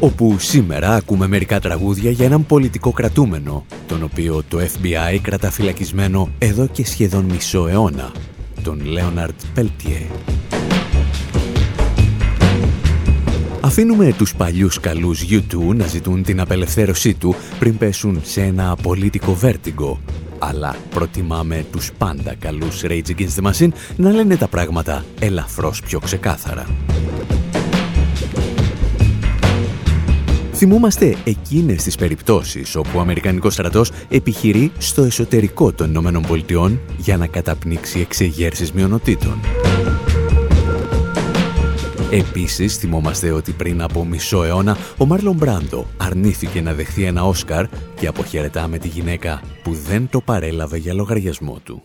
Όπου σήμερα ακούμε μερικά τραγούδια για έναν πολιτικό κρατούμενο, τον οποίο το FBI κρατά φυλακισμένο εδώ και σχεδόν μισό αιώνα, τον Λέοναρτ Πέλτιε. Αφήνουμε τους παλιούς καλούς U2 να ζητούν την απελευθέρωσή του πριν πέσουν σε ένα απολύτικο βέρτιγκο, αλλά προτιμάμε τους πάντα καλούς Rage Against the Machine να λένε τα πράγματα ελαφρώς πιο ξεκάθαρα. Θυμούμαστε εκείνες τις περιπτώσεις όπου ο Αμερικανικός στρατός επιχειρεί στο εσωτερικό των Ηνωμένων Πολιτειών για να καταπνίξει εξεγέρσεις μειονοτήτων. Επίσης, θυμόμαστε ότι πριν από μισό αιώνα ο Μάρλον Μπράντο αρνήθηκε να δεχθεί ένα Όσκαρ και αποχαιρετά τη γυναίκα που δεν το παρέλαβε για λογαριασμό του.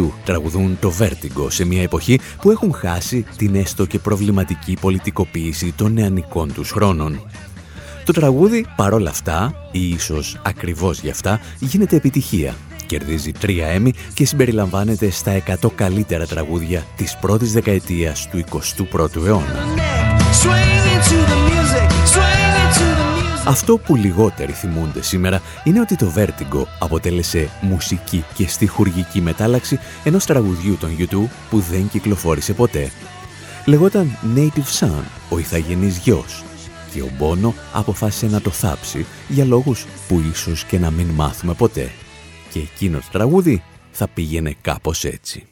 U2 τραγουδούν το Vertigo σε μια εποχή που έχουν χάσει την έστω και προβληματική πολιτικοποίηση των νεανικών τους χρόνων. Το τραγούδι παρόλα αυτά, ή ίσως ακριβώς γι' αυτά, γίνεται επιτυχία. Κερδίζει τρία έμι και συμπεριλαμβάνεται στα 100 καλύτερα τραγούδια της πρώτης δεκαετίας του 21ου αιώνα. Αυτό που λιγότεροι θυμούνται σήμερα είναι ότι το Vertigo αποτέλεσε μουσική και στιχουργική μετάλλαξη ενός τραγουδιού των YouTube που δεν κυκλοφόρησε ποτέ. Λεγόταν Native Son, ο ηθαγενής γιος, και ο Μπόνο αποφάσισε να το θάψει για λόγους που ίσως και να μην μάθουμε ποτέ. Και εκείνο το τραγούδι θα πήγαινε κάπως έτσι.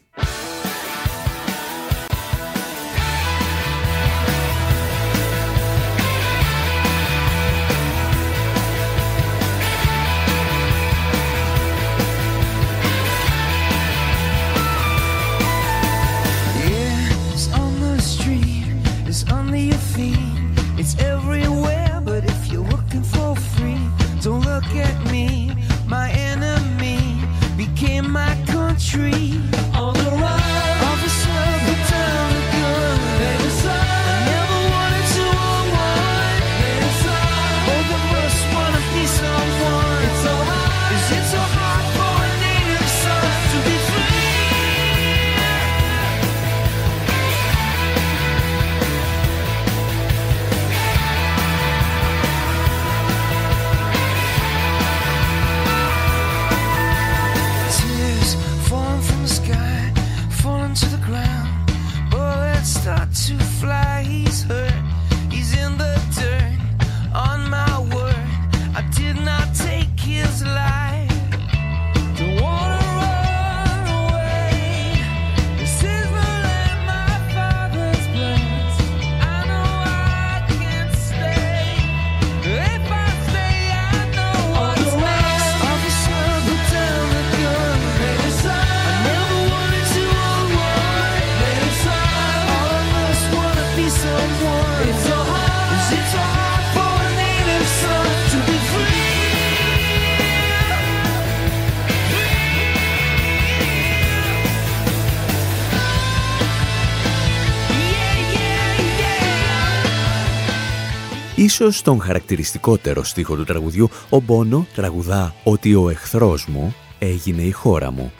Ίσως τον χαρακτηριστικότερο στίχο του τραγουδιού, ο Μπόνο τραγουδά ότι ο εχθρός μου έγινε η χώρα μου.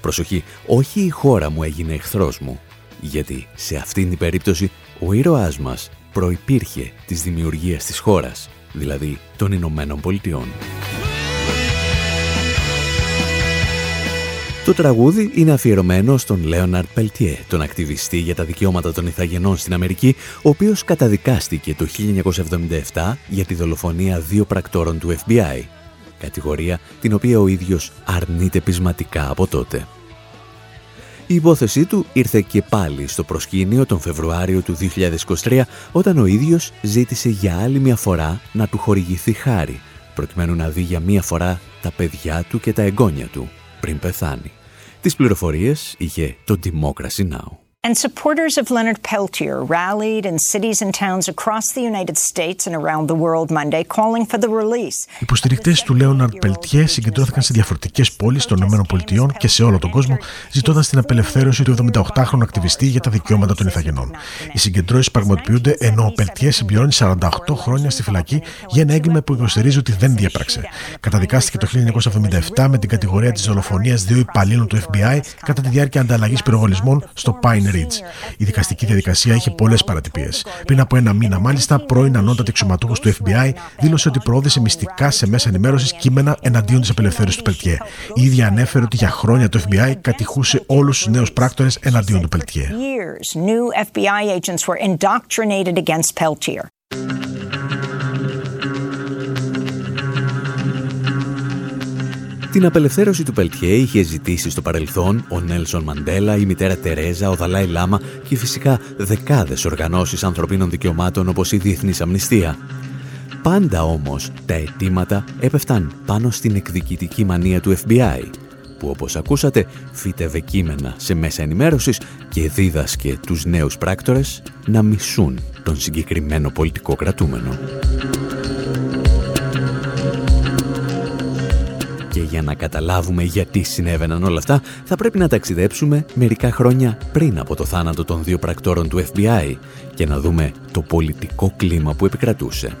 Προσοχή, όχι η χώρα μου έγινε εχθρός μου, γιατί σε αυτήν την περίπτωση ο ήρωάς μας προϋπήρχε της δημιουργίας της χώρας, δηλαδή των Ηνωμένων Πολιτειών. Το τραγούδι είναι αφιερωμένο στον Λέοναρντ Πελτιέ, τον ακτιβιστή για τα δικαιώματα των Ιθαγενών στην Αμερική, ο οποίος καταδικάστηκε το 1977 για τη δολοφονία δύο πρακτόρων του FBI, κατηγορία την οποία ο ίδιος αρνείται πεισματικά από τότε. Η υπόθεσή του ήρθε και πάλι στο προσκήνιο τον Φεβρουάριο του 2023 όταν ο ίδιος ζήτησε για άλλη μια φορά να του χορηγηθεί χάρη προκειμένου να δει για μία φορά τα παιδιά του και τα εγγόνια του πριν πεθάνει. Τις πληροφορίες είχε το Democracy Now! And supporters of Leonard Peltier rallied in cities and towns across the United States and around the world Monday calling for the release. Οι υποστηρικτές του Λέοναρντ Πελτιέ συγκεντρώθηκαν σε διαφορετικές πόλεις των ΗΠΑ και σε όλο τον κόσμο, ζητώντας την απελευθέρωση του 78χρονου ακτιβιστή για τα δικαιώματα των Ιθαγενών. Οι συγκεντρώσεις πραγματοποιούνται ενώ ο Πελτιέ συμπληρώνει 48 χρόνια στη φυλακή για ένα έγκλημα που υποστηρίζει ότι δεν διέπραξε. Καταδικάστηκε το 1977 με την κατηγορία της δολοφονίας δύο υπαλλήλων του FBI κατά τη διάρκεια ανταλλαγής πυροβολισμών στο Pine η δικαστική διαδικασία είχε πολλές παρατυπίες. Πριν από ένα μήνα, μάλιστα, πρώην ανώτατη εξωματούχος του FBI δήλωσε ότι προώθησε μυστικά σε μέσα ενημέρωσης κείμενα εναντίον της απελευθέρωσης του Πελτιέ. Η ίδια ανέφερε ότι για χρόνια το FBI κατηχούσε όλους τους νέους πράκτορες εναντίον του Πελτιέ. Την απελευθέρωση του Πελτιέ είχε ζητήσει στο παρελθόν ο Νέλσον Μαντέλα, η μητέρα Τερέζα, ο Δαλάη Λάμα και φυσικά δεκάδες οργανώσεις ανθρωπίνων δικαιωμάτων όπως η Διεθνής Αμνηστία. Πάντα όμως τα αιτήματα έπεφταν πάνω στην εκδικητική μανία του FBI, που όπως ακούσατε φύτευε κείμενα σε μέσα ενημέρωσης και δίδασκε τους νέους πράκτορες να μισούν τον συγκεκριμένο πολιτικό κρατούμενο. Για να καταλάβουμε γιατί συνέβαιναν όλα αυτά, θα πρέπει να ταξιδέψουμε μερικά χρόνια πριν από το θάνατο των δύο πρακτόρων του FBI και να δούμε το πολιτικό κλίμα που επικρατούσε.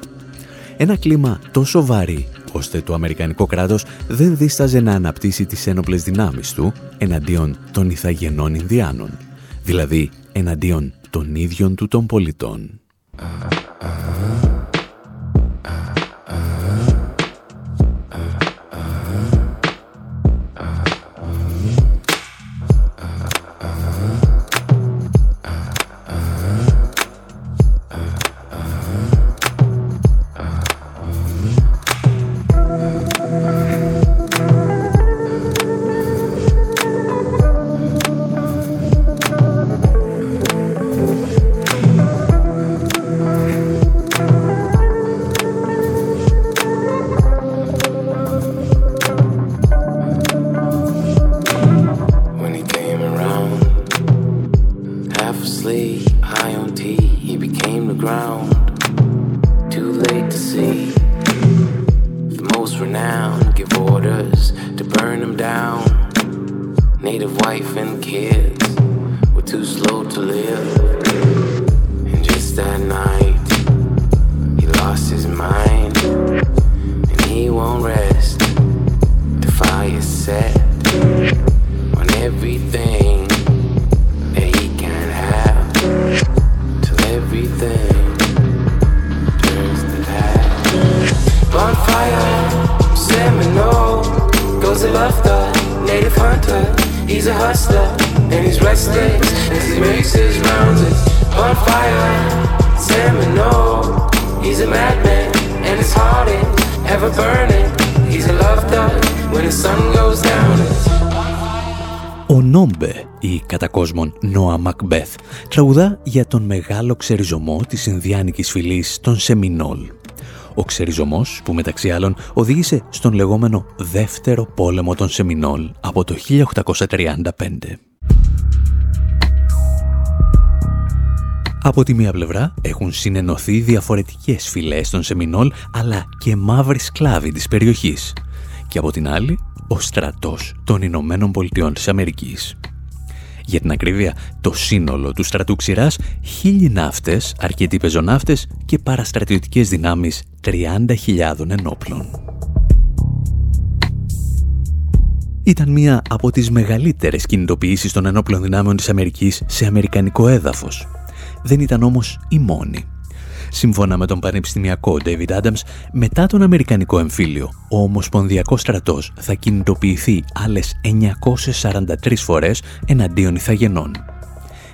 Ένα κλίμα τόσο βαρύ, ώστε το Αμερικανικό κράτος δεν δίσταζε να αναπτύσσει τις ένοπλες δυνάμεις του εναντίον των Ιθαγενών Ινδιάνων, δηλαδή εναντίον των ίδιων του των πολιτών. κατά τραγουδά για τον μεγάλο ξεριζωμό της Ινδιάνικης φυλής των Σεμινόλ. Ο ξεριζωμός που μεταξύ άλλων οδήγησε στον λεγόμενο δεύτερο πόλεμο των Σεμινόλ από το 1835. Από τη μία πλευρά έχουν συνενωθεί διαφορετικές φυλές των Σεμινόλ αλλά και μαύροι σκλάβοι της περιοχής και από την άλλη ο στρατός των Ηνωμένων Πολιτειών της Αμερικής. Για την ακρίβεια, το σύνολο του στρατού ξηράς, χίλιοι ναύτες, αρκετοί πεζοναύτες και παραστρατιωτικές δυνάμεις 30.000 ενόπλων. Ήταν μία από τις μεγαλύτερες κινητοποιήσεις των ενόπλων δυνάμεων της Αμερικής σε αμερικανικό έδαφος. δεν ήταν όμως η μόνη. Σύμφωνα με τον πανεπιστημιακό David Adams, μετά τον Αμερικανικό εμφύλιο, ο Ομοσπονδιακός στρατός θα κινητοποιηθεί άλλες 943 φορές εναντίον ηθαγενών.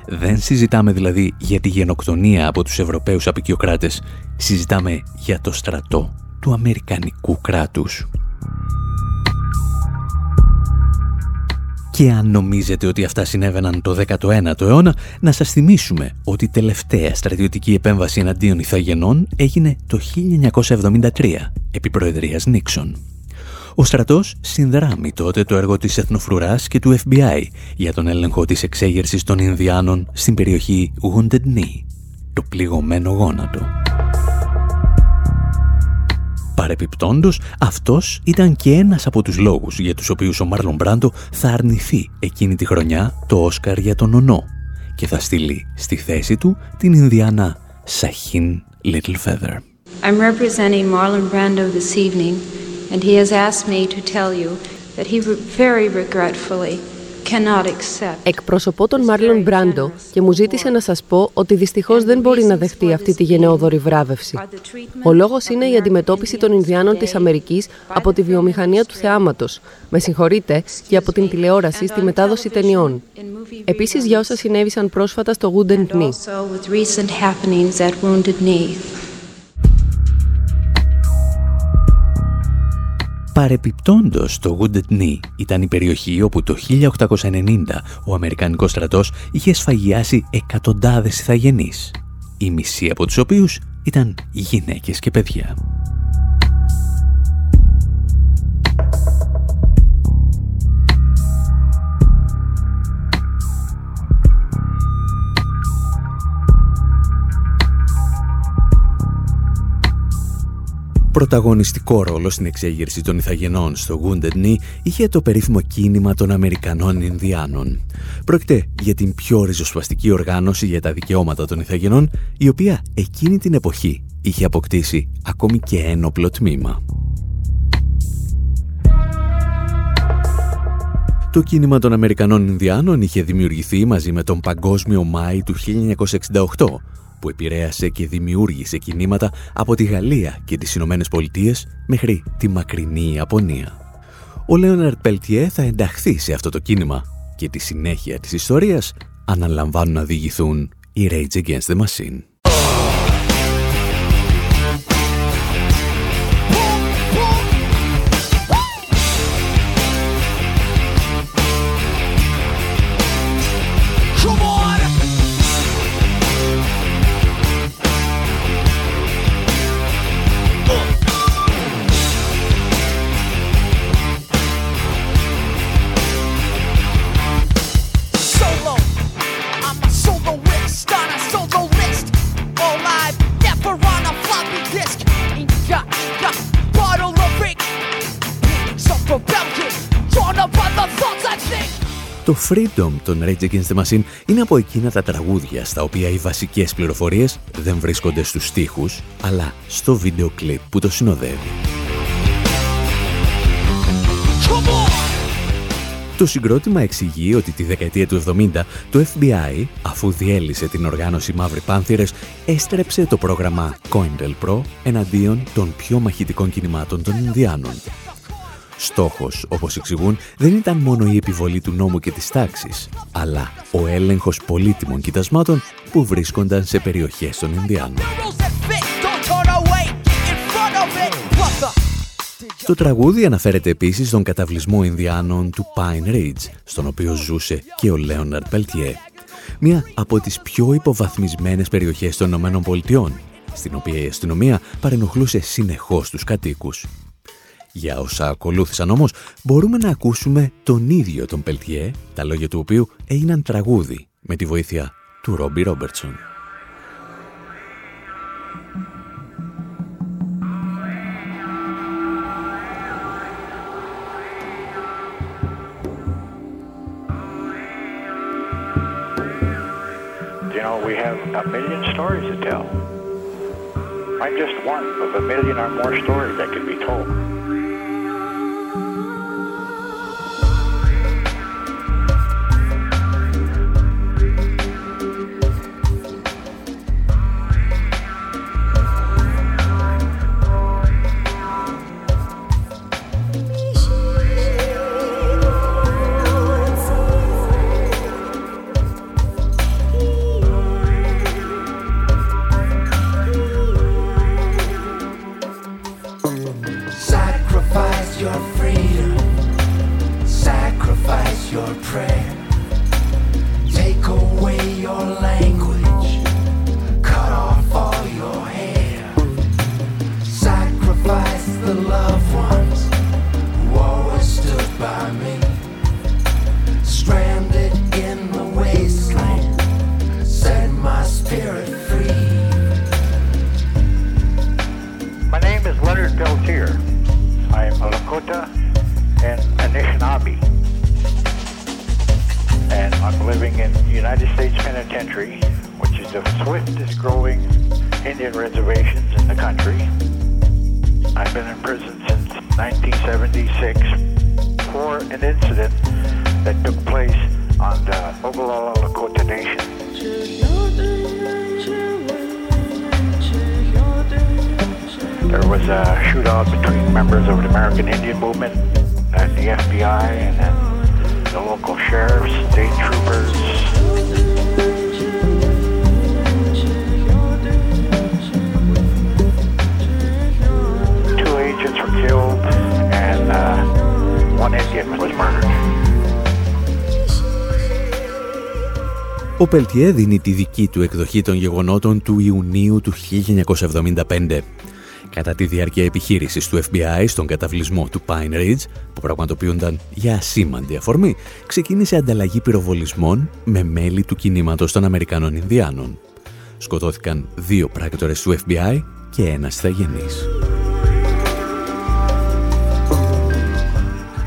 Δεν συζητάμε δηλαδή για τη γενοκτονία από τους Ευρωπαίους απεικιοκράτες, συζητάμε για το στρατό του Αμερικανικού κράτους. Και αν νομίζετε ότι αυτά συνέβαιναν το 19ο αιώνα, να σας θυμίσουμε ότι η τελευταία στρατιωτική επέμβαση εναντίον Ιθαγενών έγινε το 1973, επί Προεδρίας Νίξον. Ο στρατός συνδράμει τότε το έργο της Εθνοφρουράς και του FBI για τον έλεγχο της εξέγερσης των Ινδιάνων στην περιοχή Wounded Knee, το πληγωμένο γόνατο. Παρεπιπτόντος, αυτός ήταν και ένας από τους λόγους για τους οποίους ο Μάρλον Μπράντο θα αρνηθεί εκείνη τη χρονιά το Όσκαρ για τον Ονό και θα στείλει στη θέση του την Ινδιάνα Σαχίν Little Feather. I'm representing Marlon Brando this evening and he has asked me to tell you that he very regretfully Εκπροσωπώ τον Μάρλον Μπράντο και μου ζήτησε να σας πω ότι δυστυχώς δεν μπορεί να δεχτεί αυτή τη γενναιόδορη βράβευση. Ο λόγος είναι η αντιμετώπιση των Ινδιάνων της Αμερικής από τη βιομηχανία του θεάματος. Με συγχωρείτε και από την τηλεόραση στη μετάδοση ταινιών. Επίσης για όσα συνέβησαν πρόσφατα στο Wounded Knee. Παρεπιπτόντος, το Wounded Knee ήταν η περιοχή όπου το 1890 ο Αμερικανικός στρατός είχε σφαγιάσει εκατοντάδες ηθαγενείς, η μισή από τους οποίους ήταν γυναίκες και παιδιά. Πρωταγωνιστικό ρόλο στην εξέγερση των Ιθαγενών στο Wounded Knee είχε το περίφημο κίνημα των Αμερικανών Ινδιάνων. Πρόκειται για την πιο ριζοσπαστική οργάνωση για τα δικαιώματα των Ιθαγενών, η οποία εκείνη την εποχή είχε αποκτήσει ακόμη και ένοπλο τμήμα. Το κίνημα των Αμερικανών Ινδιάνων είχε δημιουργηθεί μαζί με τον Παγκόσμιο Μάη του 1968 που επηρέασε και δημιούργησε κινήματα από τη Γαλλία και τις Ηνωμένες Πολιτείες μέχρι τη μακρινή Ιαπωνία. Ο Λέοναρτ Πελτιέ θα ενταχθεί σε αυτό το κίνημα και τη συνέχεια της ιστορίας αναλαμβάνουν να διηγηθούν οι Rage Against the Machine. Freedom των Rage Against the Machine είναι από εκείνα τα τραγούδια στα οποία οι βασικές πληροφορίες δεν βρίσκονται στους στίχους, αλλά στο βίντεο κλιπ που το συνοδεύει. Το συγκρότημα εξηγεί ότι τη δεκαετία του 70 το FBI, αφού διέλυσε την οργάνωση Μαύρη Πάνθυρες, έστρεψε το πρόγραμμα COINTELPRO εναντίον των πιο μαχητικών κινημάτων των Ινδιάνων Στόχος, όπως εξηγούν, δεν ήταν μόνο η επιβολή του νόμου και της τάξης, αλλά ο έλεγχος πολύτιμων κοιτασμάτων που βρίσκονταν σε περιοχές των Ινδιάνων. Το τραγούδι αναφέρεται επίσης στον καταβλισμό Ινδιάνων του Pine Ridge, στον οποίο ζούσε και ο Λέοναρντ Πελτιέ, μία από τις πιο υποβαθμισμένες περιοχές των Ηνωμένων Πολιτειών, στην οποία η αστυνομία παρενοχλούσε συνεχώς τους κατοίκους. Για όσα ακολούθησαν όμως, μπορούμε να ακούσουμε τον ίδιο τον Πελτιέ, τα λόγια του οποίου έγιναν τραγούδι με τη βοήθεια του Ρόμπι Ρόμπερτσον. You know, we have a million stories to tell. I'm just one of a million or more stories that can be told. and uh, overall coordination. There was a shootout between members of the American Indian Movement and the FBI and then the local sheriffs, state troopers, Two agents were killed and uh, one Indian was murdered. Ο Πελτιέ δίνει τη δική του εκδοχή των γεγονότων του Ιουνίου του 1975. Κατά τη διάρκεια επιχείρησης του FBI στον καταβλισμό του Pine Ridge, που πραγματοποιούνταν για ασήμαντη αφορμή, ξεκίνησε ανταλλαγή πυροβολισμών με μέλη του κινήματος των Αμερικανών Ινδιάνων. Σκοτώθηκαν δύο πράκτορες του FBI και ένας θαγενής.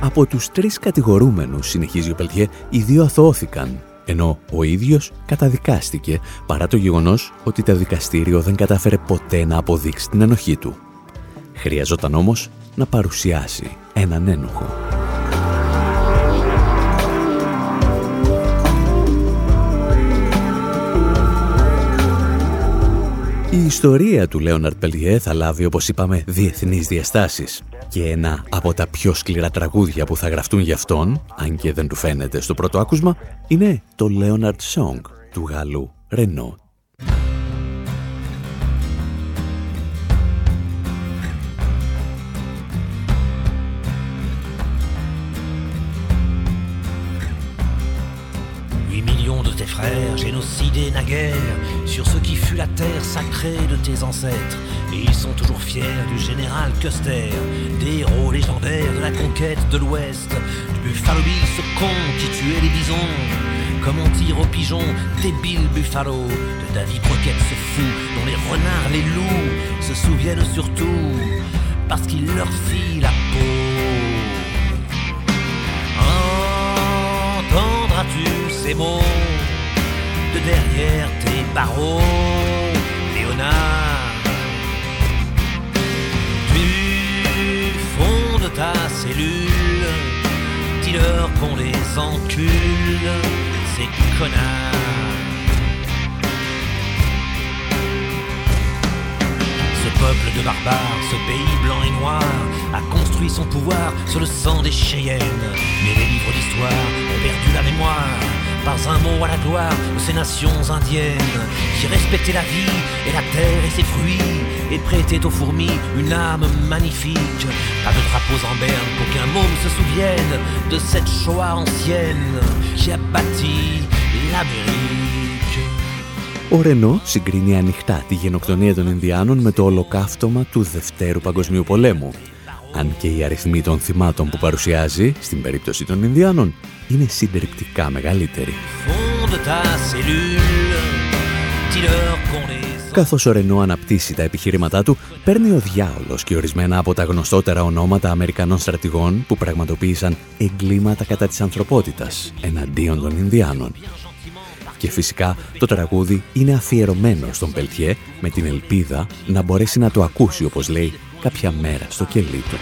Από τους τρεις κατηγορούμενους, συνεχίζει ο Πελτιέ, οι δύο αθωώθηκαν, ενώ ο ίδιος καταδικάστηκε παρά το γεγονός ότι το δικαστήριο δεν κατάφερε ποτέ να αποδείξει την ενοχή του. Χρειαζόταν όμως να παρουσιάσει έναν ένοχο. Η ιστορία του Λέοναρτ Πελιέ θα λάβει, όπως είπαμε, διεθνείς διαστάσεις. Και ένα από τα πιο σκληρά τραγούδια που θα γραφτούν για αυτόν, αν και δεν του φαίνεται στο πρώτο άκουσμα, είναι το Leonard Song του Γάλλου Renault. Génocidés naguère sur ce qui fut la terre sacrée de tes ancêtres. Et ils sont toujours fiers du général Custer, des héros légendaires de la conquête de l'Ouest, du Buffalo Bill, ce con qui tuait les bisons. Comme on tire aux pigeons, débile Buffalo, de David Croquette ce fou, dont les renards, les loups se souviennent surtout, parce qu'il leur fit la peau. Entendras-tu ces mots? De derrière tes barreaux, Léonard. Du fond de ta cellule, dis-leur qu'on les encule, ces connards. Ce peuple de barbares, ce pays blanc et noir, a construit son pouvoir sur le sang des Cheyennes. Mais les livres d'histoire ont perdu la mémoire pas un mot à la gloire de ces nations indiennes qui respectaient la vie et la terre et ses fruits et prêtaient aux fourmis une âme magnifique. Pas de drapeaux en berne pour qu'un môme se souvienne de cette Shoah ancienne qui a bâti l'Amérique. Ο Ρενό συγκρίνει ανοιχτά τη γενοκτονία των Ινδιάνων με το ολοκαύτωμα του Δευτέρου Παγκοσμίου Πολέμου. Αν και οι αριθμοί των θυμάτων που παρουσιάζει, στην περίπτωση των Ινδιάνων, είναι συντριπτικά μεγαλύτερη. Καθώς ο Ρενό αναπτύσσει τα επιχειρήματά του, παίρνει ο διάολος και ορισμένα από τα γνωστότερα ονόματα Αμερικανών στρατηγών που πραγματοποίησαν εγκλήματα κατά της ανθρωπότητας εναντίον των Ινδιάνων. Και φυσικά το τραγούδι είναι αφιερωμένο στον Πελτιέ με την ελπίδα να μπορέσει να το ακούσει όπως λέει κάποια μέρα στο κελί του.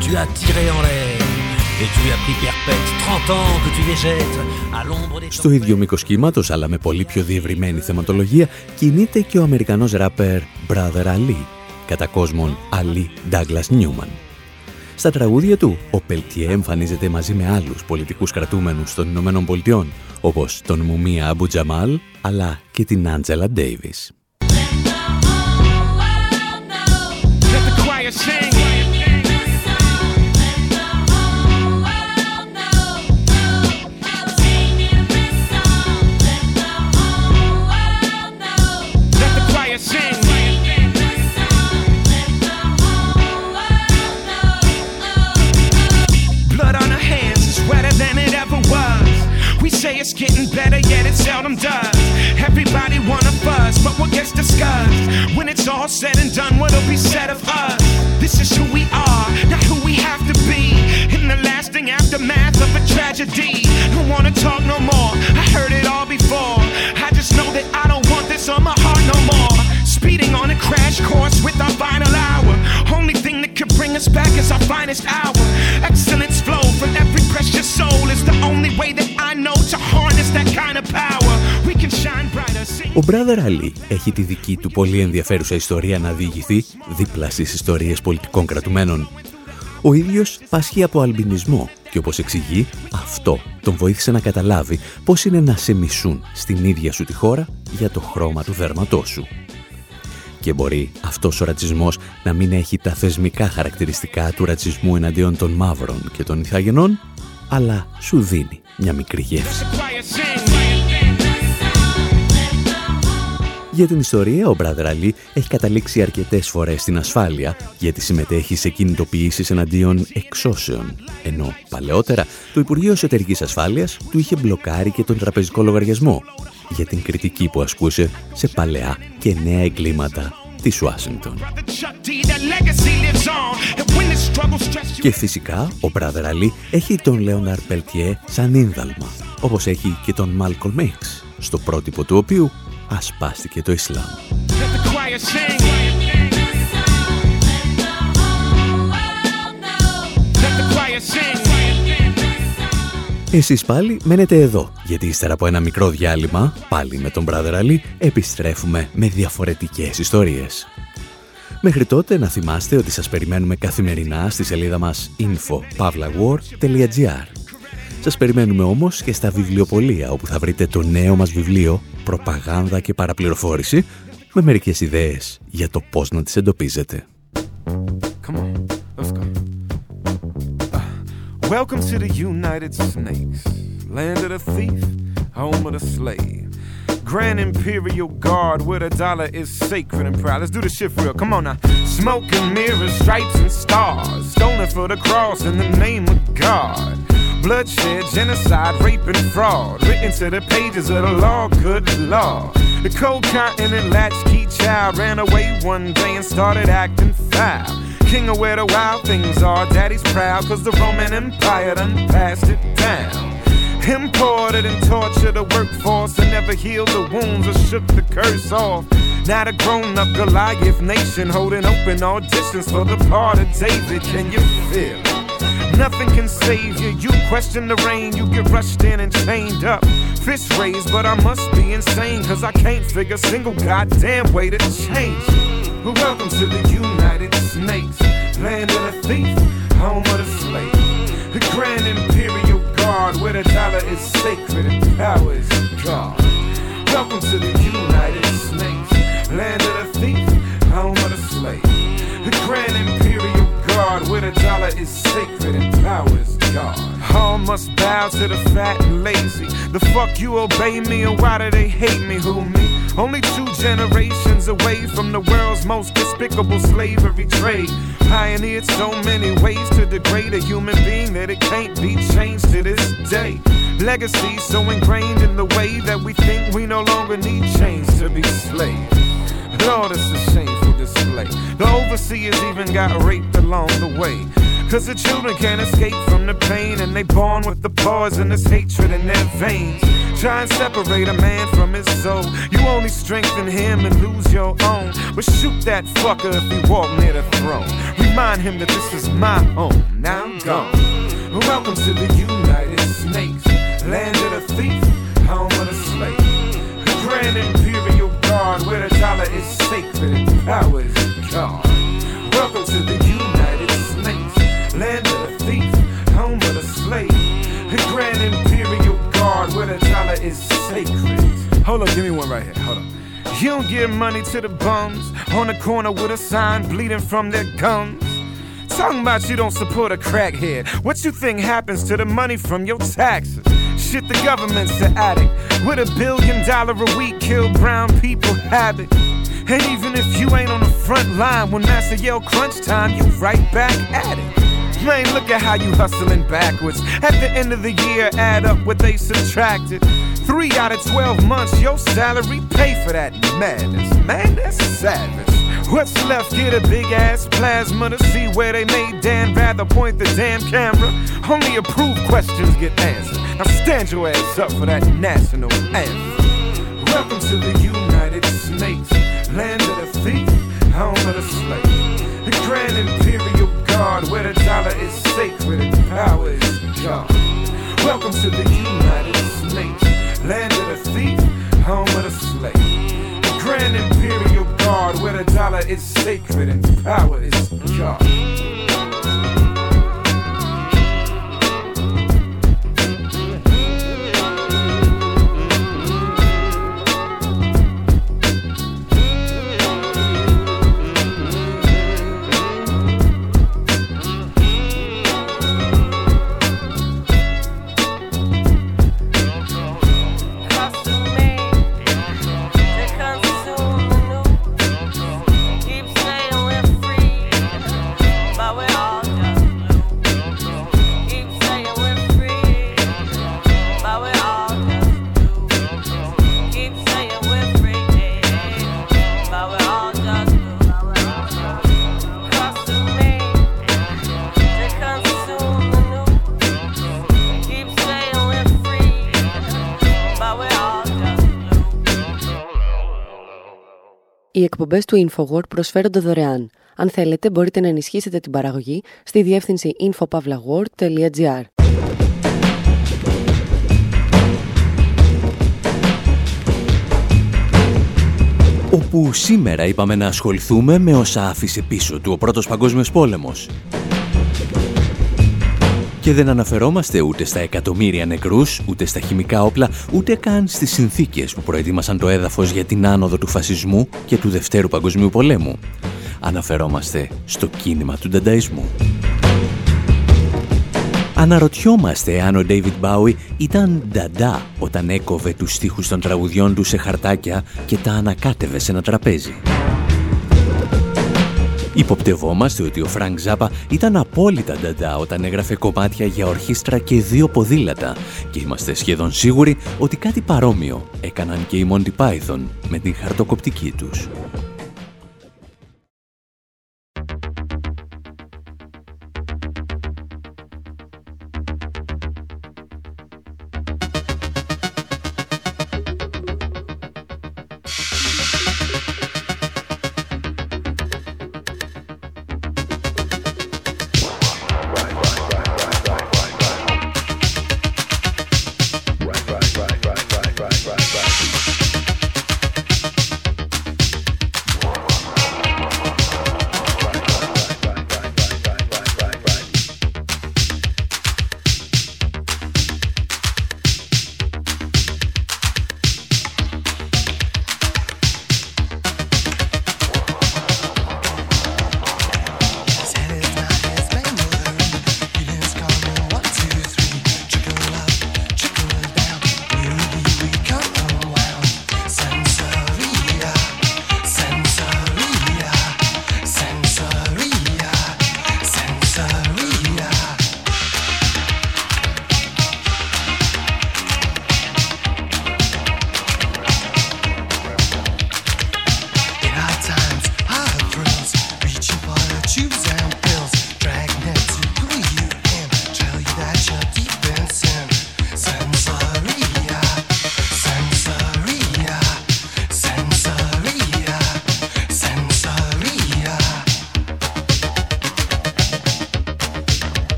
Tu n'as pas leur folie, tu as tiré en l'air. Et tu as pris perpète 30 ans que tu végètes à l'ombre des... Στο ίδιο μήκος κύματος, αλλά με πολύ πιο διευρυμένη θεματολογία, κινείται και ο Αμερικανός ράπερ Brother Ali, κατά κόσμον Ali Douglas Newman. Στα τραγούδια του, ο Πελτιέ εμφανίζεται μαζί με άλλους πολιτικούς κρατούμενους των Ηνωμένων Πολιτειών, όπως τον Μουμία Αμπου Τζαμάλ, αλλά και την Άντζελα Ντέιβις. but what gets discussed? When it's all said and done, what'll be said of us? This is who we are, not who we have to be. In the lasting aftermath of a tragedy, don't wanna talk no more. I heard it all before. I just know that I don't want this on my heart no more. Speeding on a crash course with our final hour. Only thing that could bring us back is our finest hour. Ο Brother Ali έχει τη δική του πολύ ενδιαφέρουσα ιστορία να διηγηθεί δίπλα στις ιστορίες πολιτικών κρατουμένων. Ο ίδιος πάσχει από αλμπινισμό και όπως εξηγεί, αυτό τον βοήθησε να καταλάβει πώς είναι να σε μισούν στην ίδια σου τη χώρα για το χρώμα του δέρματός σου. Και μπορεί αυτός ο ρατσισμός να μην έχει τα θεσμικά χαρακτηριστικά του ρατσισμού εναντίον των μαύρων και των ηθαγενών, αλλά σου δίνει μια μικρή γεύση. Για την ιστορία, ο Μπράδερ Αλή έχει καταλήξει αρκετές φορές στην ασφάλεια γιατί συμμετέχει σε κινητοποιήσεις εναντίον εξώσεων. Ενώ παλαιότερα το Υπουργείο Εσωτερικής Ασφάλειας του είχε μπλοκάρει και τον τραπεζικό λογαριασμό για την κριτική που ασκούσε σε παλαιά και νέα εγκλήματα της Ουάσιγκτον. Και φυσικά ο Μπράδερ Αλή έχει τον Λέοναρ Πελτιέ σαν ίνδαλμα, όπως έχει και τον Μάλκολ Μέιξ, στο πρότυπο του οποίου ασπάστηκε το Ισλάμ. Εσείς πάλι μένετε εδώ, γιατί ύστερα από ένα μικρό διάλειμμα, πάλι με τον Brother Ali, επιστρέφουμε με διαφορετικές ιστορίες. Μέχρι τότε να θυμάστε ότι σας περιμένουμε καθημερινά στη σελίδα μας info.pavlawar.gr Σας περιμένουμε όμως και στα βιβλιοπολία, όπου θα βρείτε το νέο μας βιβλίο «Προπαγάνδα και παραπληροφόρηση» με μερικές ιδέες για το πώς να τις εντοπίζετε. Come on, let's go. Welcome to the United Snakes, land of the thief, home of the slave. Grand Imperial Guard where the dollar is sacred and proud. Let's do the shit real. Come on now. Smoke and mirrors, stripes and stars. Stolen for the cross in the name of God. Bloodshed, genocide, rape, and fraud. Written to the pages of the law, good law. The cold continent latchkey child ran away one day and started acting foul. King of where the wild things are, daddy's proud, cause the Roman Empire done passed it down. Imported and tortured the workforce and never healed the wounds or shook the curse off. Now the grown up Goliath nation holding open auditions for the part of David. Can you feel? Nothing can save you. You question the rain, you get rushed in and chained up. Fist raised, but I must be insane, cause I can't figure a single goddamn way to change. But welcome to the United Snakes, land of the thief, home of the slave. The Grand Imperial Guard, where the dollar is sacred and power is God. Welcome to the United States, land of the thief, home of the slave. The Grand Imperial Where the dollar is sacred and power is God. All must bow to the fat and lazy. The fuck you obey me, and why do they hate me? Who me? Only two generations away from the world's most despicable slavery trade. Pioneered so many ways to degrade a human being that it can't be changed to this day. Legacy so ingrained in the way that we think we no longer need chains to be slaves. Lord, it's a shameful The overseers even got raped along the way. Cause the children can't escape from the pain and they born with the poisonous hatred in their veins. Try and separate a man from his soul. You only strengthen him and lose your own. But shoot that fucker if he walk near the throne. Remind him that this is my home. Now I'm gone. Welcome to the United Snakes, land of the thief, home of the slave. The Grand where the dollar is sacred and power is God. Welcome to the United Snakes, land of the thief, home of the slave. The Grand Imperial Guard, where the dollar is sacred. Hold on, give me one right here. Hold on. You don't give money to the bums on the corner with a sign bleeding from their gums. Talking about you don't support a crackhead. What you think happens to the money from your taxes? Shit, the government's the addict. With a billion dollar a week, kill brown people habit. And even if you ain't on the front line when Master yell crunch time, you right back at it. Man, look at how you hustling backwards. At the end of the year, add up what they subtracted. Three out of 12 months, your salary pay for that madness. Man, that's savage. What's left? Get a big ass plasma to see where they made Dan rather point the damn camera. Only approved questions get answered. Now stand your ass up for that national anthem. Welcome to the United States, land of the thief, home of the slave. The grand imperial guard where the dollar is sacred and power is God. Welcome to the United Land of the thief, home of the slave. Grand imperial guard where the dollar is sacred and power is God. Οι εκπομπές του InfoWord προσφέρονται δωρεάν. Αν θέλετε, μπορείτε να ενισχύσετε την παραγωγή στη διεύθυνση infopavlagor.gr. όπου σήμερα είπαμε να ασχοληθούμε με όσα άφησε πίσω του ο Πρώτος Παγκόσμιος Πόλεμος. Και δεν αναφερόμαστε ούτε στα εκατομμύρια νεκρούς, ούτε στα χημικά όπλα, ούτε καν στις συνθήκες που προετοίμασαν το έδαφος για την άνοδο του φασισμού και του Δευτέρου Παγκοσμίου Πολέμου. Αναφερόμαστε στο κίνημα του ντανταϊσμού. Αναρωτιόμαστε αν ο David Bowie ήταν νταντά όταν έκοβε τους στίχους των τραγουδιών του σε χαρτάκια και τα ανακάτευε σε ένα τραπέζι. Υποπτευόμαστε ότι ο Φρανκ Ζάπα ήταν απόλυτα νταντά όταν έγραφε κομμάτια για ορχήστρα και δύο ποδήλατα και είμαστε σχεδόν σίγουροι ότι κάτι παρόμοιο έκαναν και οι Monty Python με την χαρτοκοπτική τους.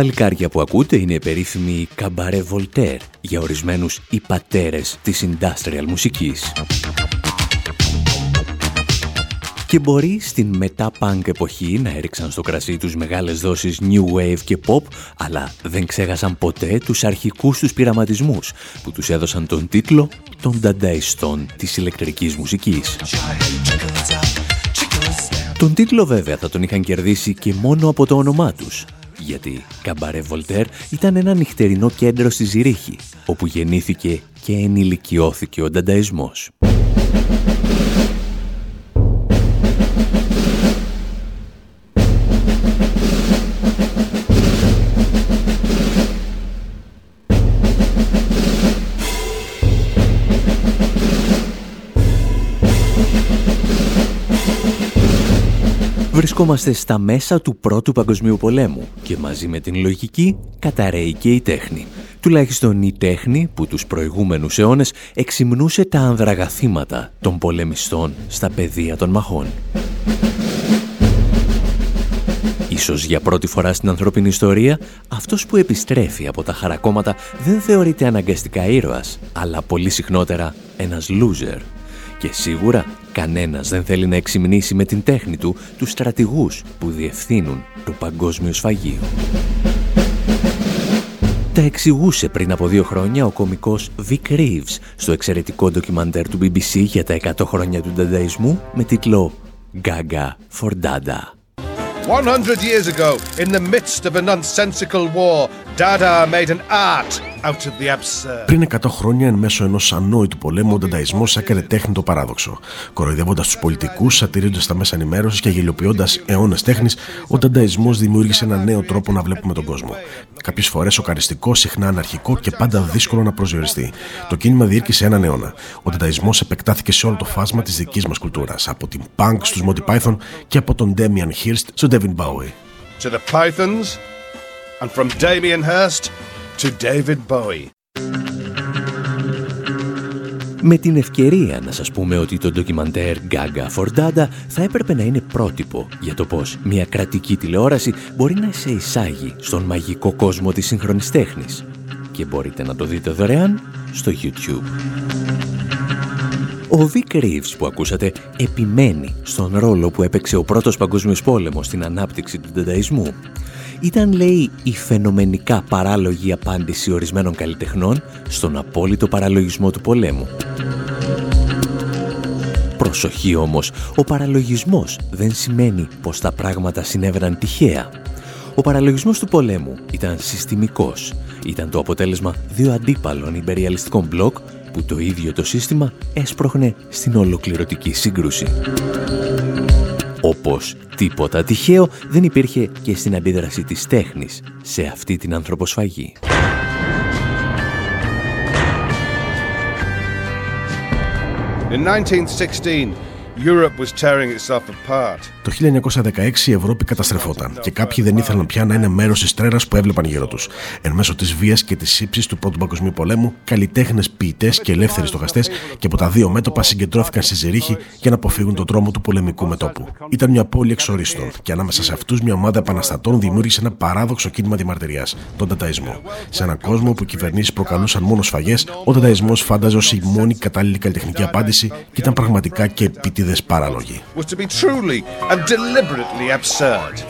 Παλικάρια που ακούτε είναι περίφημοι καμπαρέ Voltaire για ορισμένους οι πατέρες της industrial μουσικής. Και μπορεί στην μετά-punk εποχή να έριξαν στο κρασί τους μεγάλες δόσεις new wave και pop, αλλά δεν ξέχασαν ποτέ τους αρχικούς τους πειραματισμούς που τους έδωσαν τον τίτλο των ντανταϊστών της ηλεκτρικής μουσικής. Τον τίτλο βέβαια θα τον είχαν κερδίσει και μόνο από το όνομά τους, γιατί Καμπαρέ Βολτέρ ήταν ένα νυχτερινό κέντρο στη Ζηρίχη, όπου γεννήθηκε και ενηλικιώθηκε ο ντανταϊσμός. Βρισκόμαστε στα μέσα του Πρώτου Παγκοσμίου Πολέμου και μαζί με την λογική καταραίει και η τέχνη. Τουλάχιστον η τέχνη που τους προηγούμενους αιώνες εξυμνούσε τα ανδραγαθήματα των πολεμιστών στα πεδία των μαχών. Ίσως για πρώτη φορά στην ανθρώπινη ιστορία, αυτός που επιστρέφει από τα χαρακόμματα δεν θεωρείται αναγκαστικά ήρωας, αλλά πολύ συχνότερα ένας loser. Και σίγουρα κανένας δεν θέλει να εξυμνήσει με την τέχνη του τους στρατηγούς που διευθύνουν το παγκόσμιο σφαγείο. Τα εξηγούσε πριν από δύο χρόνια ο κομικός Vic Reeves στο εξαιρετικό ντοκιμαντέρ του BBC για τα 100 χρόνια του ντανταϊσμού με τίτλο «Gaga for Dada». 100 years ago, in the midst of a nonsensical war, Dada made an art πριν 100 χρόνια, εν μέσω ενός ανόητου πολέμου, ο Ντανταϊσμός έκανε τέχνη το παράδοξο. Κοροϊδεύοντας τους πολιτικούς, σατηρίζοντας τα μέσα ενημέρωσης και γελιοποιώντας αιώνες τέχνης, ο Ντανταϊσμός δημιούργησε ένα νέο τρόπο να βλέπουμε τον κόσμο. Κάποιες φορές σοκαριστικό, συχνά αναρχικό και πάντα δύσκολο να προσδιοριστεί. Το κίνημα διήρκησε έναν αιώνα. Ο Ντανταϊσμό επεκτάθηκε σε όλο το φάσμα της δικής μας κουλτούρας, από την punk στους Monty Python και από τον Damian Hirst στον Devin Bowie. To the Pythons and from Damien Hirst to David Bowie. Με την ευκαιρία να σας πούμε ότι το ντοκιμαντέρ Gaga for Dada θα έπρεπε να είναι πρότυπο για το πώς μια κρατική τηλεόραση μπορεί να σε εισάγει στον μαγικό κόσμο της σύγχρονης τέχνης. Και μπορείτε να το δείτε δωρεάν στο YouTube. Ο Vic Reeves που ακούσατε επιμένει στον ρόλο που έπαιξε ο πρώτος παγκόσμιος πόλεμος στην ανάπτυξη του δενταϊσμού ήταν, λέει, η φαινομενικά παράλογη απάντηση ορισμένων καλλιτεχνών στον απόλυτο παραλογισμό του πολέμου. Προσοχή όμως, ο παραλογισμός δεν σημαίνει πως τα πράγματα συνέβαιναν τυχαία. Ο παραλογισμός του πολέμου ήταν συστημικός. Ήταν το αποτέλεσμα δύο αντίπαλων υπεριαλιστικών μπλοκ που το ίδιο το σύστημα έσπροχνε στην ολοκληρωτική σύγκρουση. Όπως τίποτα τυχαίο δεν υπήρχε και στην αντίδραση της τέχνης σε αυτή την ανθρωποσφαγή. In 1916, Europe was tearing itself apart. Το 1916 η Ευρώπη καταστρεφόταν και κάποιοι δεν ήθελαν πια να είναι μέρος της τρέρας που έβλεπαν γύρω τους. Εν μέσω της βίας και της ύψη του Πρώτου Παγκοσμίου Πολέμου, καλλιτέχνες, ποιητές και ελεύθεροι στοχαστές και από τα δύο μέτωπα συγκεντρώθηκαν στη Ζηρίχη για να αποφύγουν τον τρόμο του πολεμικού μετόπου. Ήταν μια πόλη εξορίστων και ανάμεσα σε αυτούς μια ομάδα επαναστατών δημιούργησε ένα παράδοξο κίνημα διαμαρτυρία, τον Ταταϊσμό. Σε έναν κόσμο που οι κυβερνήσεις προκαλούσαν μόνο σφαγές, ο Ταταϊσμό φάνταζε ως η μόνη κατάλληλη καλλιτεχνική απάντηση και ήταν πραγματικά και επίτηδε παράλογοι and deliberately absurd.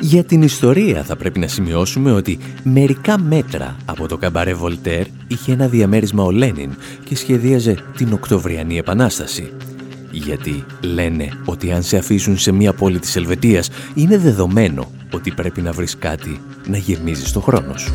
Για την ιστορία θα πρέπει να σημειώσουμε ότι μερικά μέτρα από το καμπαρέ Βολτέρ είχε ένα διαμέρισμα ο Λένιν και σχεδίαζε την Οκτωβριανή Επανάσταση. Γιατί λένε ότι αν σε αφήσουν σε μια πόλη της Ελβετίας είναι δεδομένο ότι πρέπει να βρεις κάτι να γεμίζεις το χρόνο σου.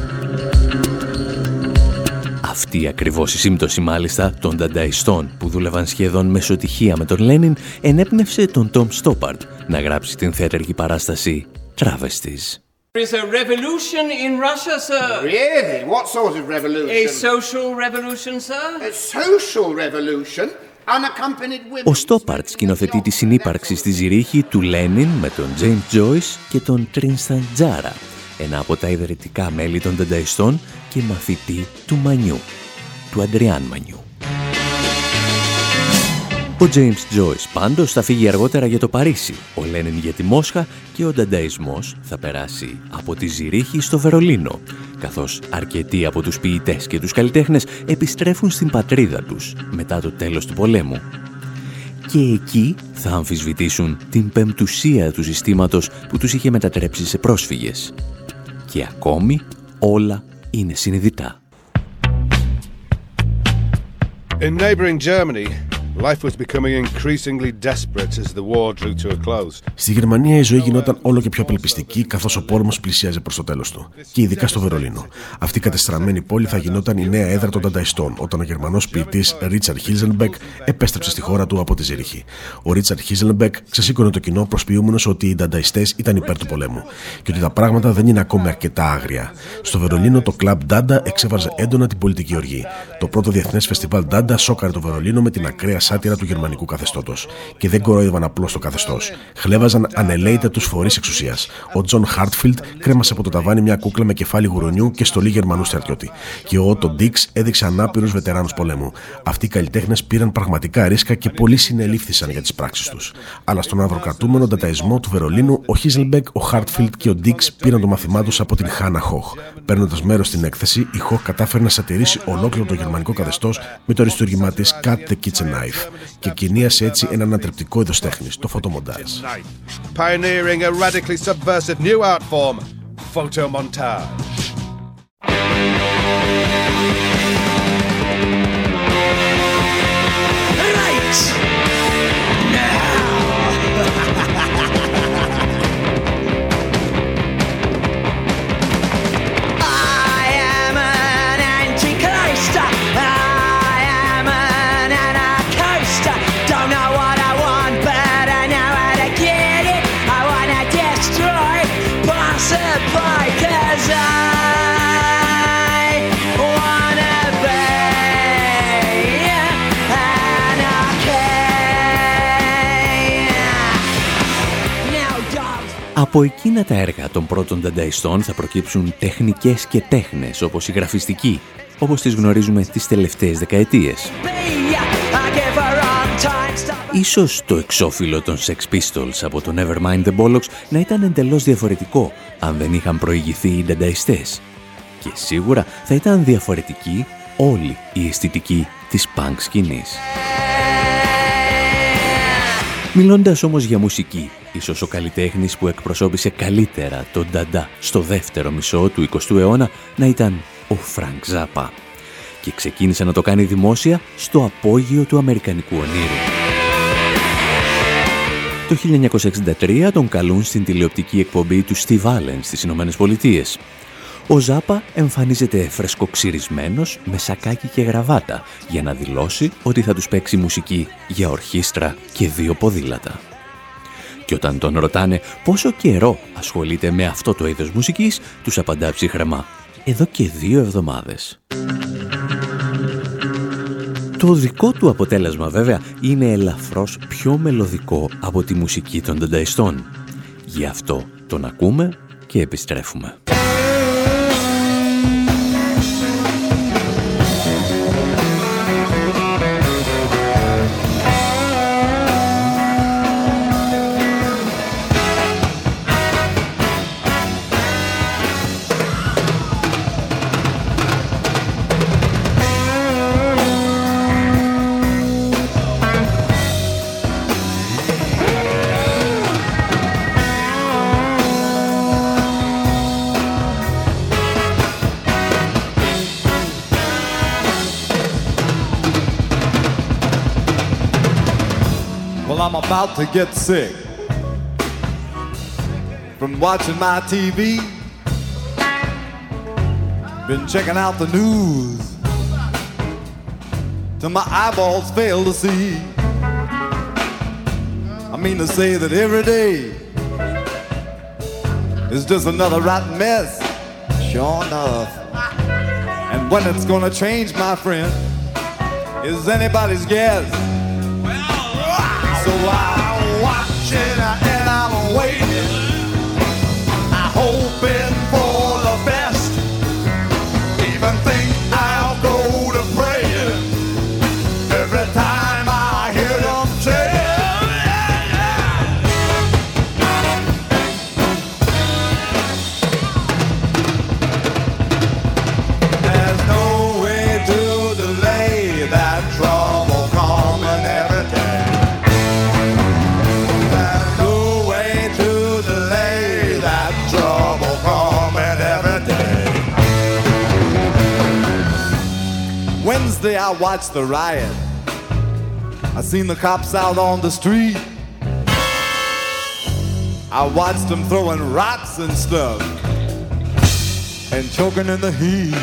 Αυτή ακριβώς η σύμπτωση μάλιστα των ντανταϊστών που δούλευαν σχεδόν μεσοτυχία με τον Λένιν ενέπνευσε τον Τόμ Στόπαρτ να γράψει την θέατρική παράσταση Travesties. There is a revolution in Russia, sir. Really? What sort of revolution? A social revolution, sir. A social revolution? Ο Στόπαρτ σκηνοθετεί τη συνύπαρξη στη Ζηρίχη του Λένιν με τον James Joyce και τον Τρίνσταν Τζάρα, ένα από τα ιδρυτικά μέλη των Δενταϊστών και μαθητή του Μανιού, του Αντριάν Μανιού. Ο James Joyce πάντως θα φύγει αργότερα για το Παρίσι, ο Λένιν για τη Μόσχα και ο Ντανταϊσμός θα περάσει από τη Ζηρίχη στο Βερολίνο, καθώς αρκετοί από τους ποιητές και τους καλλιτέχνες επιστρέφουν στην πατρίδα τους μετά το τέλος του πολέμου. Και εκεί θα αμφισβητήσουν την πεμπτουσία του συστήματος που τους είχε μετατρέψει σε πρόσφυγες. Και ακόμη όλα είναι συνειδητά. In neighboring Germany, Life was becoming increasingly desperate as the war drew to a close. Στη Γερμανία η ζωή γινόταν όλο και πιο απελπιστική καθώς ο πόλεμος πλησίαζε προς το τέλος του. Και ειδικά στο Βερολίνο. Αυτή η κατεστραμμένη πόλη θα γινόταν η νέα έδρα των Ντανταϊστών όταν ο Γερμανός ποιητής Ρίχαρντ Χίλσενμπεκ επέστρεψε στη χώρα του από τη Ζήριχη. Ο Ρίχαρντ Χίλσενμπεκ ξεσήκωνε το κοινό προσποιούμενος ότι οι Ντανταϊστές ήταν υπέρ του πολέμου και ότι τα πράγματα δεν είναι ακόμη αρκετά άγρια. Στο Βερολίνο το κλαμπ Ντάντα εξέφραζε έντονα την πολιτική οργή. Το πρώτο διεθνές φεστιβάλ Ντάντα σόκαρε το Βερολίνο με την ακραία σάτιρα του γερμανικού καθεστώτος. Και δεν κορόιδευαν απλώς το καθεστώς. Χλεύαζαν ανελέητα τους φορείς εξουσίας. Ο Τζον Χάρτφιλντ κρέμασε από το ταβάνι μια κούκλα με κεφάλι γουρουνιού και στολή Γερμανού στρατιώτη. Και ο Ότο Ντιξ έδειξε ανάπηρους βετεράνους πολέμου. Αυτοί οι καλλιτέχνες πήραν πραγματικά ρίσκα και πολλοί συνελήφθησαν για τις πράξεις τους. Αλλά στον ανδροκρατούμενο ντανταϊσμό του Βερολίνου, ο Χίλσενμπεκ, ο Χάρτφιλντ και ο Ντιξ πήραν το μάθημά τους από την Χάνα Χοχ. Παίρνοντας μέρος στην έκθεση, η Χοχ κατάφερε να σατιρίσει ολόκληρο το γερμανικό καθεστώς με το αριστούργημά της Cut the Kitchen Knife και εγκαινίασε έτσι ένα ανατρεπτικό είδος τέχνης, το φωτομοντάζ. Pioneering a radically subversive new art form, photomontage. Από εκείνα τα έργα των πρώτων δανταϊστών θα προκύψουν τεχνικές και τέχνες όπως η γραφιστική, όπως τις γνωρίζουμε τις τελευταίες δεκαετίες. Ίσως το εξώφυλλο των Sex Pistols από το Nevermind the Bollocks να ήταν εντελώς διαφορετικό αν δεν είχαν προηγηθεί οι δανταϊστές. Και σίγουρα θα ήταν διαφορετική όλη η αισθητική της punk σκηνής. Μιλώντας όμως για μουσική, ίσως ο καλλιτέχνης που εκπροσώπησε καλύτερα τον Νταντά στο δεύτερο μισό του 20ου αιώνα να ήταν ο Φρανκ Ζάπα και ξεκίνησε να το κάνει δημόσια στο απόγειο του Αμερικανικού ονείρου. Το 1963 τον καλούν στην τηλεοπτική εκπομπή του Steve Allen στις Ηνωμένες Πολιτείες ο Ζάπα εμφανίζεται φρεσκοξυρισμένος με σακάκι και γραβάτα για να δηλώσει ότι θα τους παίξει μουσική για ορχήστρα και δύο ποδήλατα. Και όταν τον ρωτάνε πόσο καιρό ασχολείται με αυτό το είδος μουσικής, τους απαντά ψυχρεμά «Εδώ και δύο εβδομάδες». Το δικό του αποτέλεσμα βέβαια είναι ελαφρώς πιο μελωδικό από τη μουσική των δενταϊστών. Γι' αυτό τον ακούμε και επιστρέφουμε. About to get sick from watching my TV. Been checking out the news till my eyeballs fail to see. I mean to say that every day is just another rotten mess, sure enough. And when it's gonna change, my friend, is anybody's guess. So I'm watching and I'm waiting. I'm hoping for the best. Even think watched the riot. I seen the cops out on the street. I watched them throwing rocks and stuff and choking in the heat.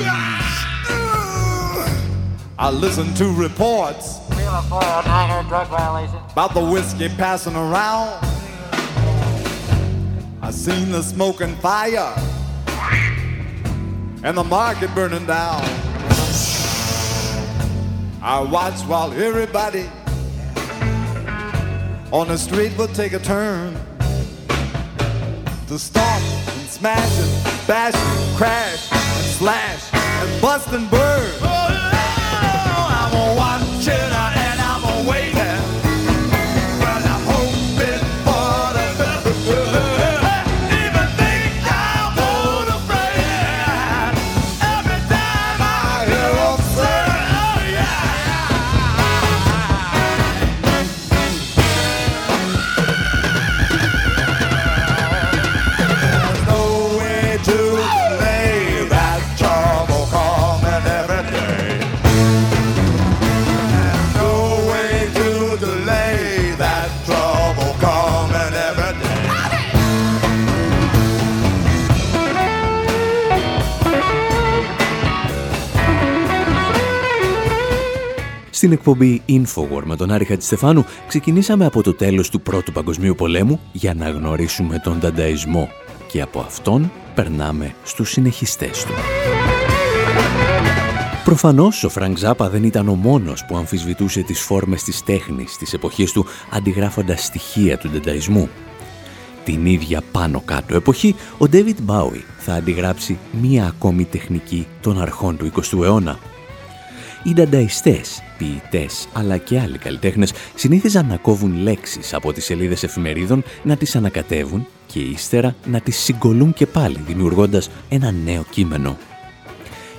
I listened to reports about the whiskey passing around. I seen the smoke and fire and the market burning down. I watch while everybody on the street will take a turn to stomp and smash and bash and crash and slash and bust and burn. Στην εκπομπή Infowar με τον Άρη Χατζηστεφάνου ξεκινήσαμε από το τέλος του Πρώτου Παγκοσμίου Πολέμου για να γνωρίσουμε τον Ντανταϊσμό και από αυτόν περνάμε στους συνεχιστές του. Προφανώς ο Φρανκ Ζάπα δεν ήταν ο μόνος που αμφισβητούσε τις φόρμες της τέχνης της εποχής του αντιγράφοντας στοιχεία του ντανταϊσμού. Την ίδια πάνω κάτω εποχή, ο Ντέβιτ Μπάουι θα αντιγράψει μία ακόμη τεχνική των αρχών του 20ου αιώνα. Οι ντανταϊστές, ποιητές αλλά και άλλοι καλλιτέχνες συνήθιζαν να κόβουν λέξεις από τις σελίδες εφημερίδων, να τις ανακατεύουν και ύστερα να τις συγκολούν και πάλι δημιουργώντας ένα νέο κείμενο.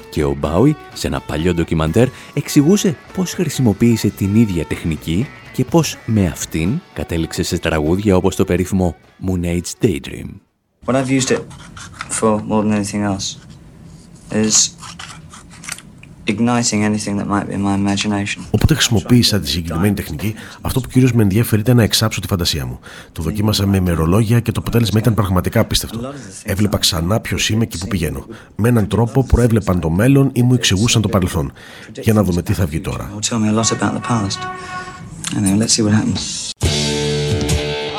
Και ο Μπάουι σε ένα παλιό ντοκιμαντέρ εξηγούσε πώς χρησιμοποίησε την ίδια τεχνική και πώς με αυτήν κατέληξε σε τραγούδια όπως το περίφημο Moon Age Daydream. What I've used it for more than anything else is igniting anything that might be in my imagination. Όποτε χρησιμοποίησα τη συγκεκριμένη τεχνική, αυτό που κυρίως με ενδιαφέρει ήταν να εξάψω τη φαντασία μου. Το δοκίμασα με ημερολόγια και το αποτέλεσμα ήταν πραγματικά απίστευτο. Έβλεπα ξανά ποιος είμαι και πού πηγαίνω. Με έναν τρόπο προέβλεπαν το μέλλον ή μου εξηγούσαν το παρελθόν. Για να δούμε τι θα βγει τώρα. Will tell me a lot about the past. Anyway, let's see what happens.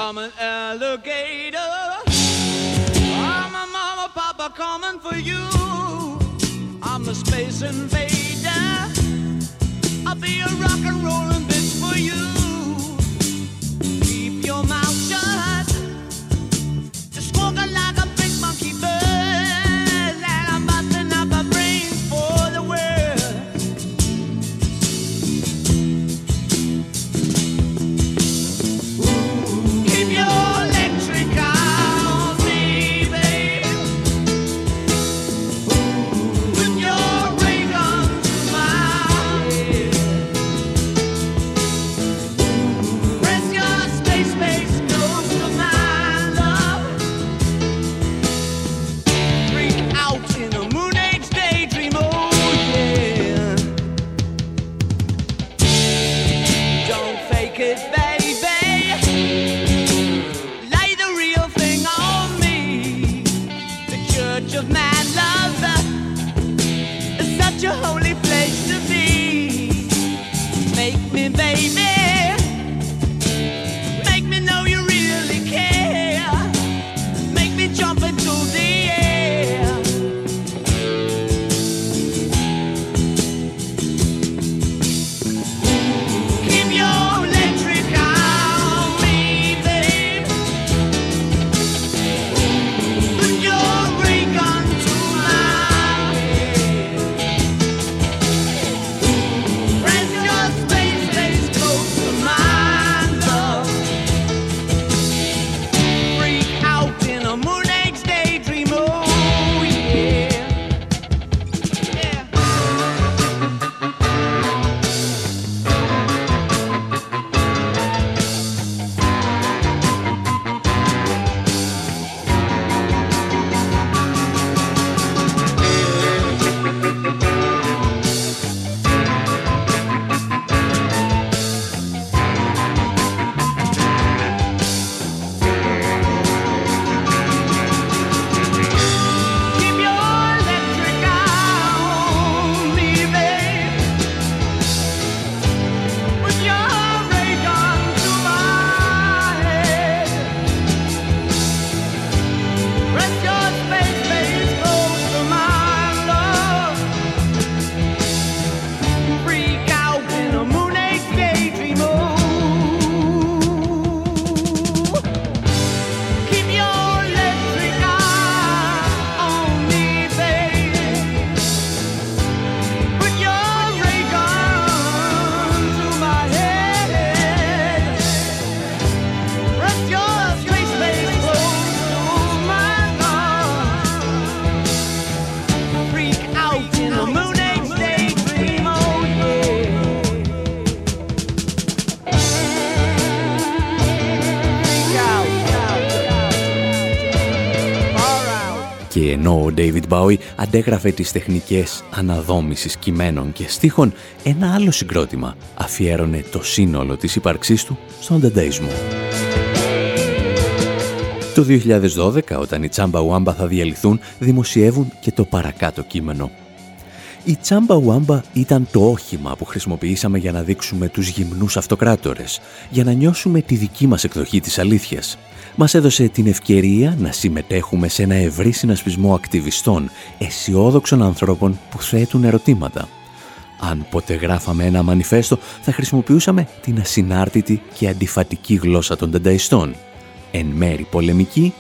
I'm an alligator. I'm a mama, papa coming for you. A space invader. I'll be a rock and rollin' bitch for you. Keep your mouth shut. Ενώ ο David Bowie αντέγραφε τις τεχνικές αναδόμησης κειμένων και στίχων, ένα άλλο συγκρότημα αφιέρωνε το σύνολο της ύπαρξής του στον δενταϊσμό. Το 2012, όταν οι Τσάμπα Ουάμπα θα διαλυθούν, δημοσιεύουν και το παρακάτω κείμενο. Η Τσάμπα Ουάμπα ήταν το όχημα που χρησιμοποιήσαμε για να δείξουμε τους γυμνούς αυτοκράτορες, για να νιώσουμε τη δική μας εκδοχή της αλήθειας. Μας έδωσε την ευκαιρία να συμμετέχουμε σε ένα ευρύ συνασπισμό ακτιβιστών, αισιόδοξων ανθρώπων που θέτουν ερωτήματα. Αν ποτέ γράφαμε ένα μανιφέστο, θα χρησιμοποιούσαμε την ασυνάρτητη και αντιφατική γλώσσα των τενταϊστών – εν μέρη πολεμική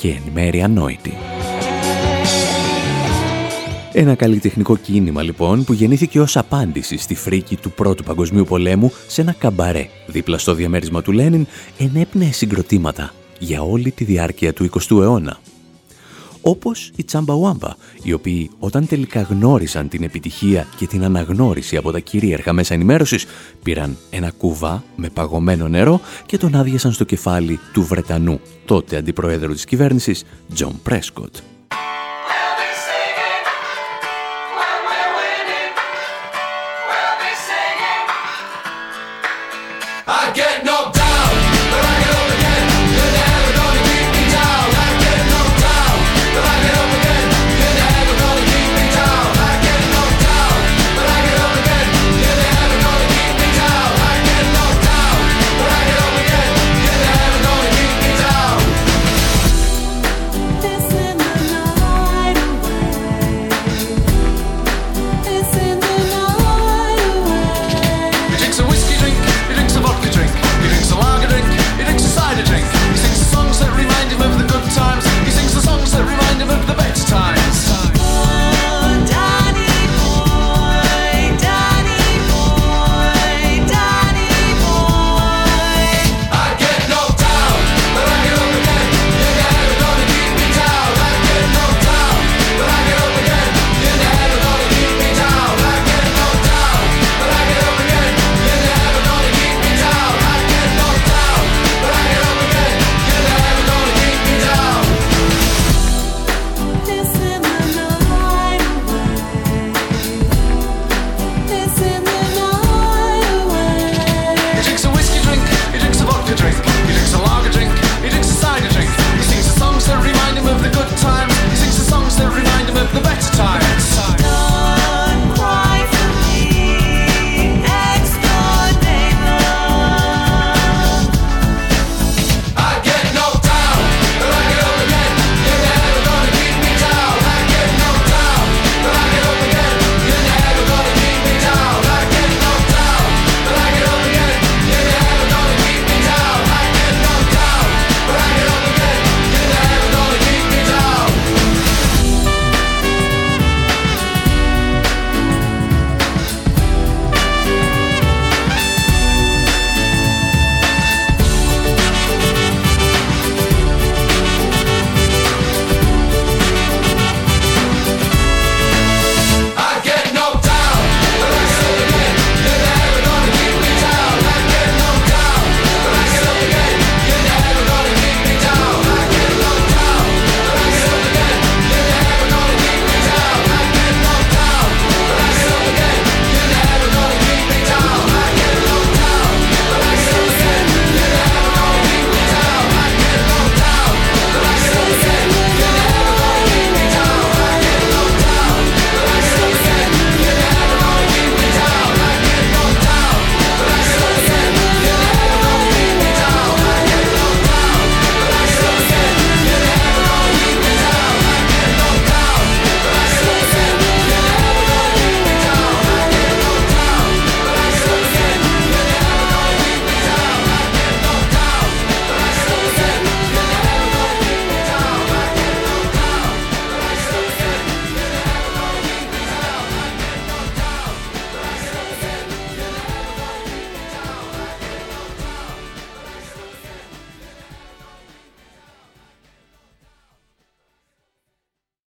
και εν μέρη ανόητη. Ένα καλλιτεχνικό κίνημα λοιπόν που γεννήθηκε ως απάντηση στη φρίκη του Πρώτου Παγκοσμίου Πολέμου σε ένα καμπαρέ δίπλα στο διαμέρισμα του Λένιν ενέπνεε συγκροτήματα για όλη τη διάρκεια του 20ου αιώνα όπως οι Τσαμπαουάμπα, οι οποίοι όταν τελικά γνώρισαν την επιτυχία και την αναγνώριση από τα κυρίαρχα μέσα ενημέρωσης, πήραν ένα κουβά με παγωμένο νερό και τον άδειασαν στο κεφάλι του Βρετανού, τότε αντιπροέδρου της κυβέρνησης, Τζον Πρέσκοτ.